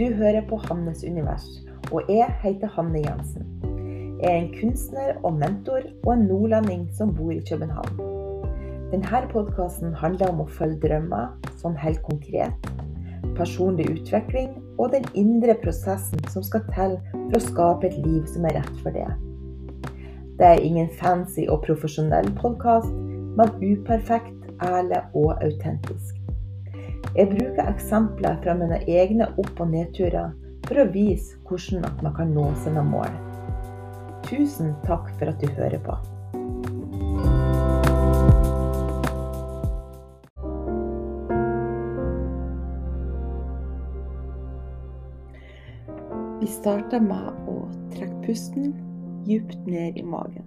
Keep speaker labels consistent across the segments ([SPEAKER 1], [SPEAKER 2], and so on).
[SPEAKER 1] Du hører på Hannes univers, og jeg heter Hanne Jensen. Jeg er en kunstner og mentor, og en nordlending som bor i København. Denne podkasten handler om å følge drømmer, sånn helt konkret, personlig utvikling og den indre prosessen som skal til for å skape et liv som er rett for det. Det er ingen fancy og profesjonell podkast, men uperfekt, ærlig og autentisk. Jeg bruker eksempler fra mine egne opp- og nedturer for å vise hvordan man kan nå sine mål. Tusen takk for at du hører på. Vi starter med å trekke pusten djupt ned i magen.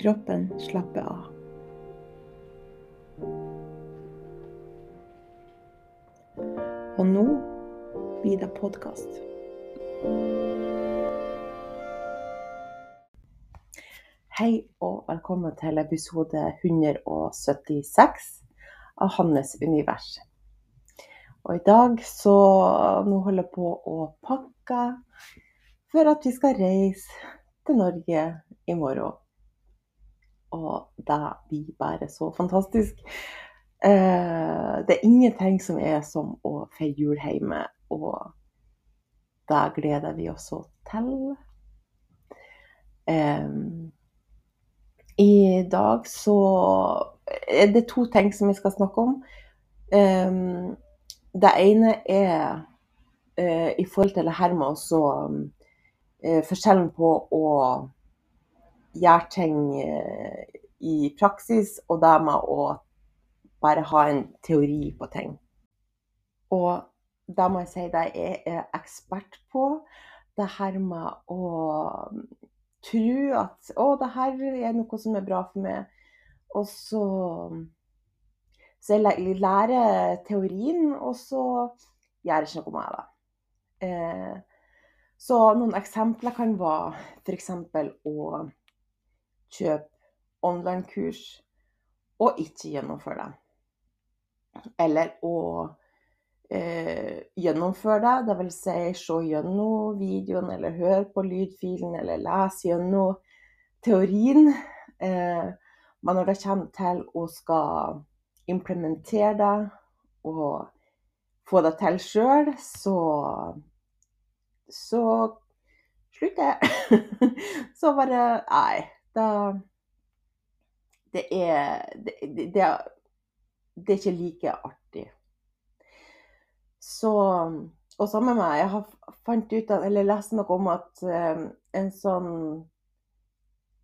[SPEAKER 1] Kroppen slapper av. Og nå blir det podkast. Hei og velkommen til episode 176 av Hannes univers. Og i dag så Nå holder jeg på å pakke for at vi skal reise til Norge i morgen. Og det blir bare så fantastisk. Eh, det er ingenting som er som å feire jul hjemme, og det gleder vi oss så til. Eh, I dag så er det to ting som vi skal snakke om. Eh, det ene er i forhold til det her med også forskjellen på å gjøre ting i praksis, og det med å bare ha en teori på ting. Og da må jeg si det jeg er ekspert på. Det her med å tro at å, det her er noe som er bra for meg. Og så, så jeg lærer teorien, og så gjør jeg ikke noe med det. Eh, så noen eksempler kan være f.eks. å kjøpe online-kurs og ikke gjennomfør det. Eller å eh, gjennomføre det, dvs. Si, se gjennom videoen, eller høre på lydfilen, eller lese gjennom teorien. Eh, men når det kommer til å skal implementere det og få det til sjøl, så så slutter jeg. så bare Nei da det er det, det, det, er ikke like artig. Så Og sammen med meg, Jeg har fant ut at, eller lest noe om at um, en sånn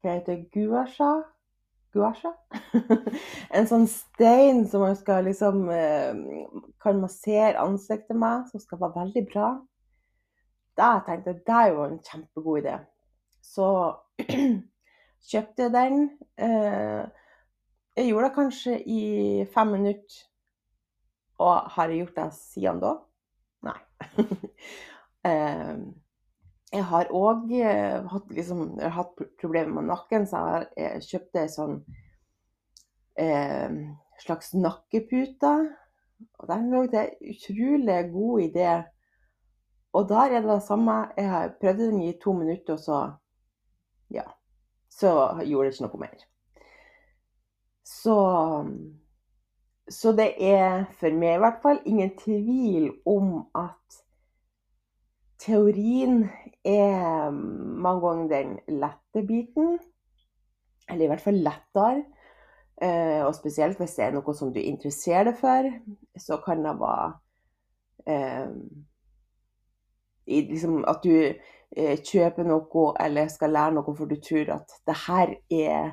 [SPEAKER 1] Hva heter det? Guasha? Guasha? en sånn stein som man skal liksom uh, Kan massere ansiktet med, som skal være veldig bra. Da tenkte jeg det er jo en kjempegod idé. Så Kjøpte den. Eh, jeg gjorde det kanskje i fem minutter. Og har jeg gjort det siden da? Nei. Eh, jeg har òg eh, hatt, liksom, hatt problemer med nakken, så jeg kjøpte ei sånn eh, slags nakkepute. Og den lå en utrolig god idé. Og der er det det samme. Jeg har prøvd den i to minutter, og så ja så gjorde det ikke noe mer. Så, så det er for meg i hvert fall ingen tvil om at teorien er mange ganger den lette biten. Eller i hvert fall lettere. Eh, og spesielt hvis det er noe som du interesserer deg for, så kan det være eh, liksom at du kjøper noe eller skal lære noe for du tror at det her er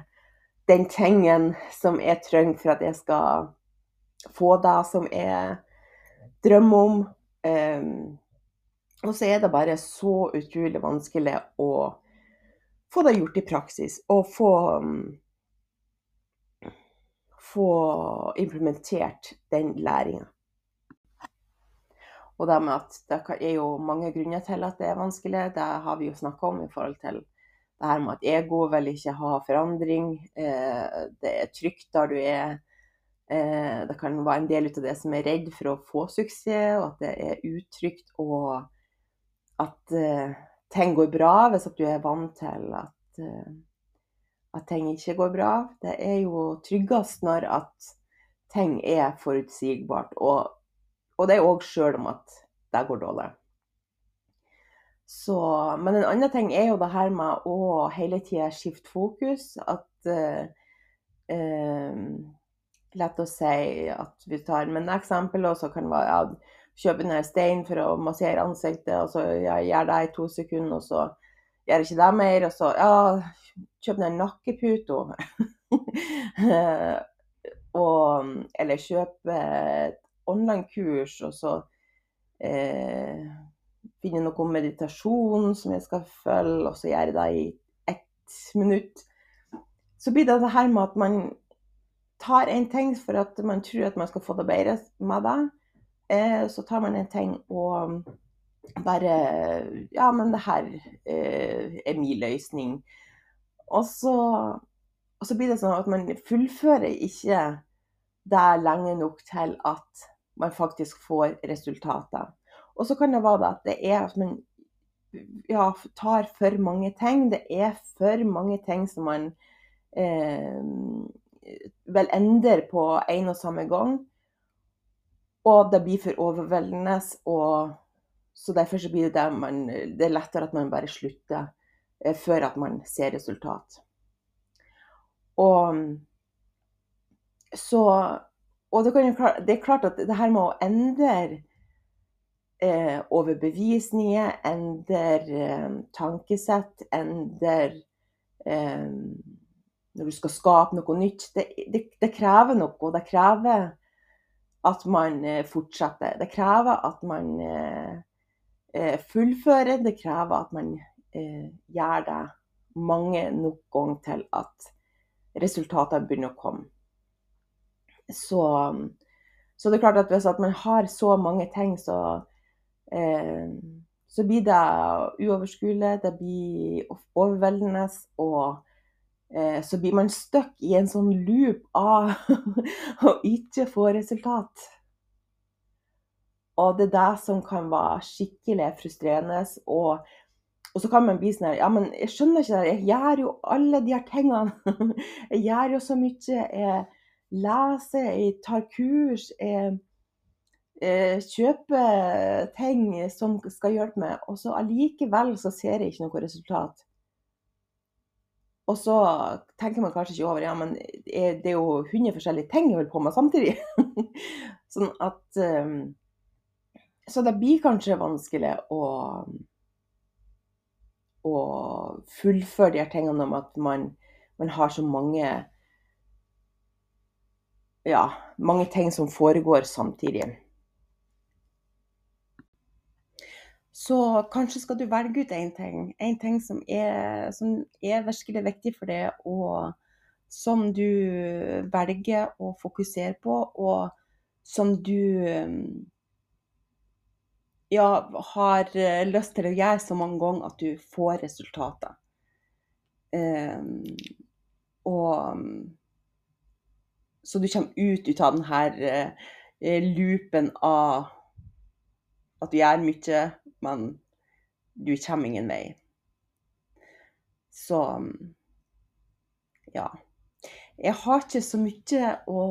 [SPEAKER 1] den tingen som jeg trenger for at jeg skal få det som jeg drømmer om. Um, og så er det bare så utrolig vanskelig å få det gjort i praksis. Og få, få implementert den læringa. Og det med at det er jo mange grunner til at det er vanskelig. Det har vi jo snakka om i forhold til det her med at ego vil ikke ha forandring. Eh, det er trygt der du er. Eh, det kan være en del av det som er redd for å få suksess, og at det er utrygt og at uh, ting går bra, hvis at du er vant til at, at ting ikke går bra. Det er jo tryggest når at ting er forutsigbart, og, og det er òg sjøl om at det går dårlig. Så, men en annen ting er jo det her med å hele tida skifte fokus. At uh, Lett å si at vi tar med et eksempel, og så kan det være ja, kjøpe en stein for å massere ansiktet, og så ja, gjør det i to sekunder, og så gjør ikke det mer, og så ja, kjøp ned nakkeputa. eller kjøp et online-kurs, og så eh, finne noe meditasjon som jeg skal følge, og så gjør jeg det i ett minutt. Så blir det det her med at man tar en ting for at man tror at man skal få det bedre med det. Eh, så tar man en ting og bare Ja, men det her eh, er min løsning. Og så, og så, blir det sånn at man fullfører ikke det lenge nok til at man faktisk får resultater. Og så kan det være at det er at man ja, tar for mange ting. Det er for mange ting som man eh, vel endrer på en og samme gang. Og det blir for overveldende. Og, så derfor så blir det, man, det er lettere at man bare slutter eh, før at man ser resultat. Og så Og det, kan, det er klart at det her med å endre eh, overbevisninger, endre eh, tankesett, endre eh, Når du skal skape noe nytt, det, det, det krever noe. Det krever at man eh, fortsetter. Det krever at man eh, eh, fullfører. Det krever at man gjør det mange nok ganger til at resultatene begynner å komme. Så, så, det er klart at hvis man har så mange ting, så, eh, så blir det uoverskuelig, det blir overveldende. og Eh, så blir man stuck i en sånn loop av å ikke få resultat. Og det er det som kan være skikkelig frustrerende. Og, og så kan man bli sånn her Ja, men jeg skjønner ikke det. Jeg gjør jo alle de her tingene. Jeg gjør jo så mye. Jeg leser, jeg tar kurs, jeg, jeg kjøper ting som skal hjelpe meg. Og så allikevel så ser jeg ikke noe resultat. Og så tenker man kanskje ikke over ja, men det er jo 100 forskjellige ting jeg holder på med samtidig. sånn at um, Så det blir kanskje vanskelig å, å fullføre de her tingene om at man, man har så mange ja, mange ting som foregår samtidig. Så kanskje skal du velge ut én ting. En ting som er, som er virkelig viktig for deg, og som du velger å fokusere på, og som du ja, har lyst til å gjøre så mange ganger at du får resultater. Um, og så du kommer ut, ut av denne uh, loopen av at du gjør mye, men du kommer ingen vei. Så ja. Jeg har ikke så mye å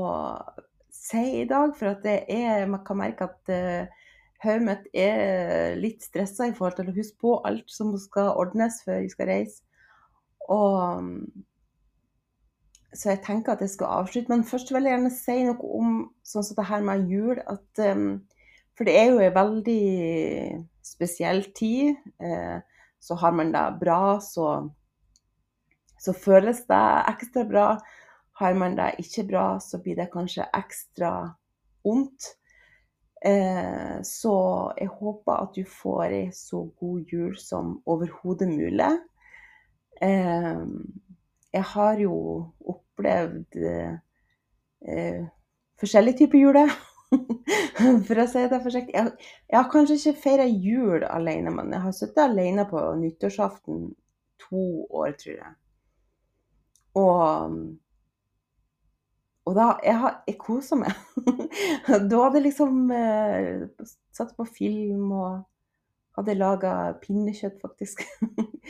[SPEAKER 1] si i dag, for at er, man kan merke at uh, mitt er litt stressa i forhold til å huske på alt som skal ordnes før vi skal reise. Og så jeg tenker at jeg skal avslutte. Men først vil jeg gjerne si noe om sånn som det her med jul. At, um, for det er jo en veldig spesiell tid. Uh, så har man det bra, så, så føles det ekstra bra. Har man det ikke bra, så blir det kanskje ekstra vondt. Eh, så jeg håper at du får ei så god jul som overhodet mulig. Jeg har jo opplevd eh, forskjellige typer juler, for å si det forsiktig. Jeg, jeg, har kanskje ikke feira jul alene, men jeg har sittet alene på nyttårsaften to år, tror jeg. Og, og da Jeg, jeg kosa meg. da hadde jeg liksom eh, satt på film og hadde laga pinnekjøtt, faktisk.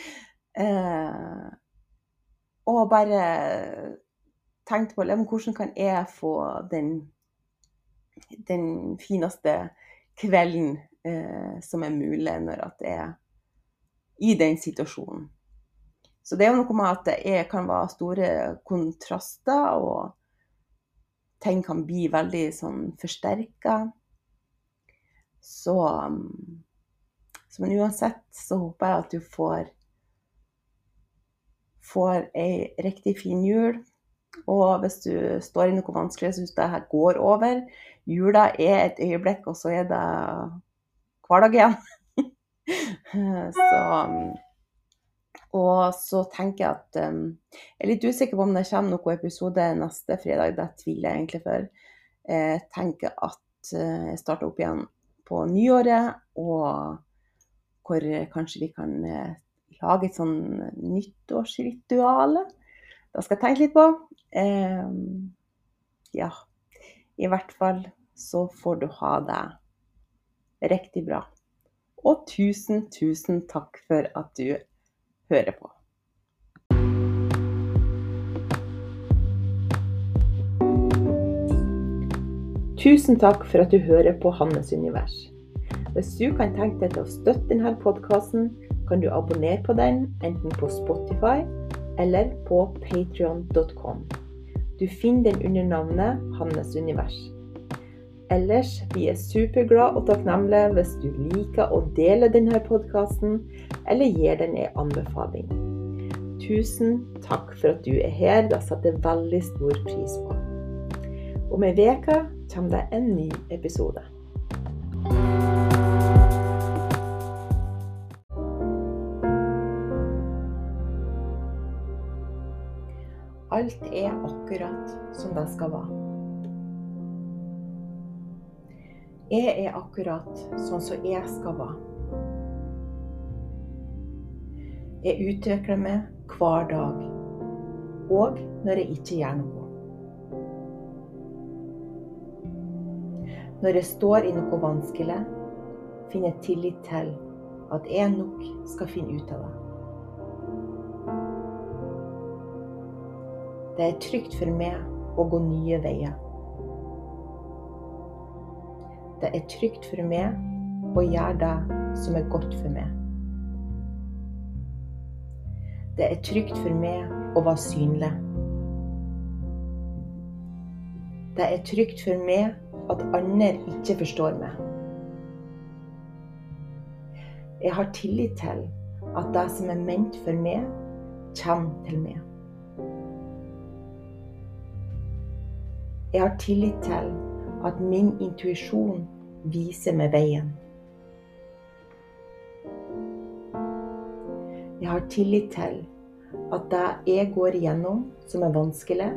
[SPEAKER 1] eh, og bare tenkt på hvordan kan jeg få den, den fineste kvelden eh, som er mulig når at jeg er i den situasjonen. Så det er jo noe med at det kan være store kontraster, og ting kan bli veldig sånn forsterka. Så, så Men uansett så håper jeg at du får får ei riktig fin jul. Og hvis du står i noe vanskelig, syns det her går over. Jula er et øyeblikk, og så er det hverdag igjen. så Og så tenker jeg at um, Jeg er litt usikker på om det kommer noen episode neste fredag. Det tviler jeg egentlig for. Jeg tenker at uh, jeg starter opp igjen på nyåret, og hvor kanskje vi kan uh, lage et sånn nyttårsritual. Det skal jeg tenke litt på. Eh, ja, i hvert fall så får du ha det riktig bra. Og tusen, tusen takk for at du hører på. Tusen takk for at du hører på Hannes univers. Hvis du kan tenke deg til å støtte denne podkasten, kan du abonnere på den enten på Spotify eller på patrion.com. Du finner den under navnet Hannes univers. Ellers vi er superglade og takknemlige hvis du liker å dele denne podkasten, eller gir den en anbefaling. Tusen takk for at du er her, det setter jeg veldig stor pris på. Om ei uke kommer det en ny episode. Alt er akkurat som det skal være. Jeg er akkurat sånn som jeg skal være. Jeg utvikler meg hver dag, og når jeg ikke gjør noe. Når jeg står i noe vanskelig, finner jeg tillit til at jeg nok skal finne ut av det. Det er trygt for meg å gå nye veier. Det er trygt for meg å gjøre det som er godt for meg. Det er trygt for meg å være synlig. Det er trygt for meg at andre ikke forstår meg. Jeg har tillit til at det som er ment for meg, kommer til meg. Jeg har tillit til at min intuisjon viser meg veien. Jeg har tillit til at det jeg går igjennom som er vanskelig,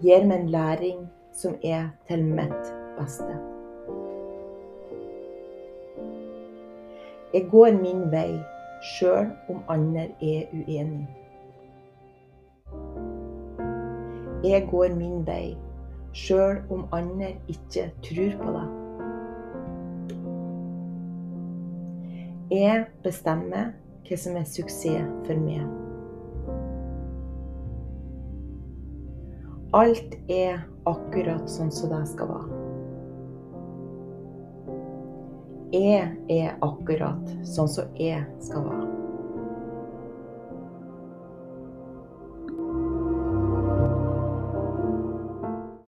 [SPEAKER 1] gir meg en læring som er til mitt beste. Jeg går min vei sjøl om andre er uenige. Jeg går min vei sjøl om andre ikke tror på deg. Jeg bestemmer hva som er suksess for meg. Alt er akkurat sånn som det skal være. Jeg er akkurat sånn som jeg skal være.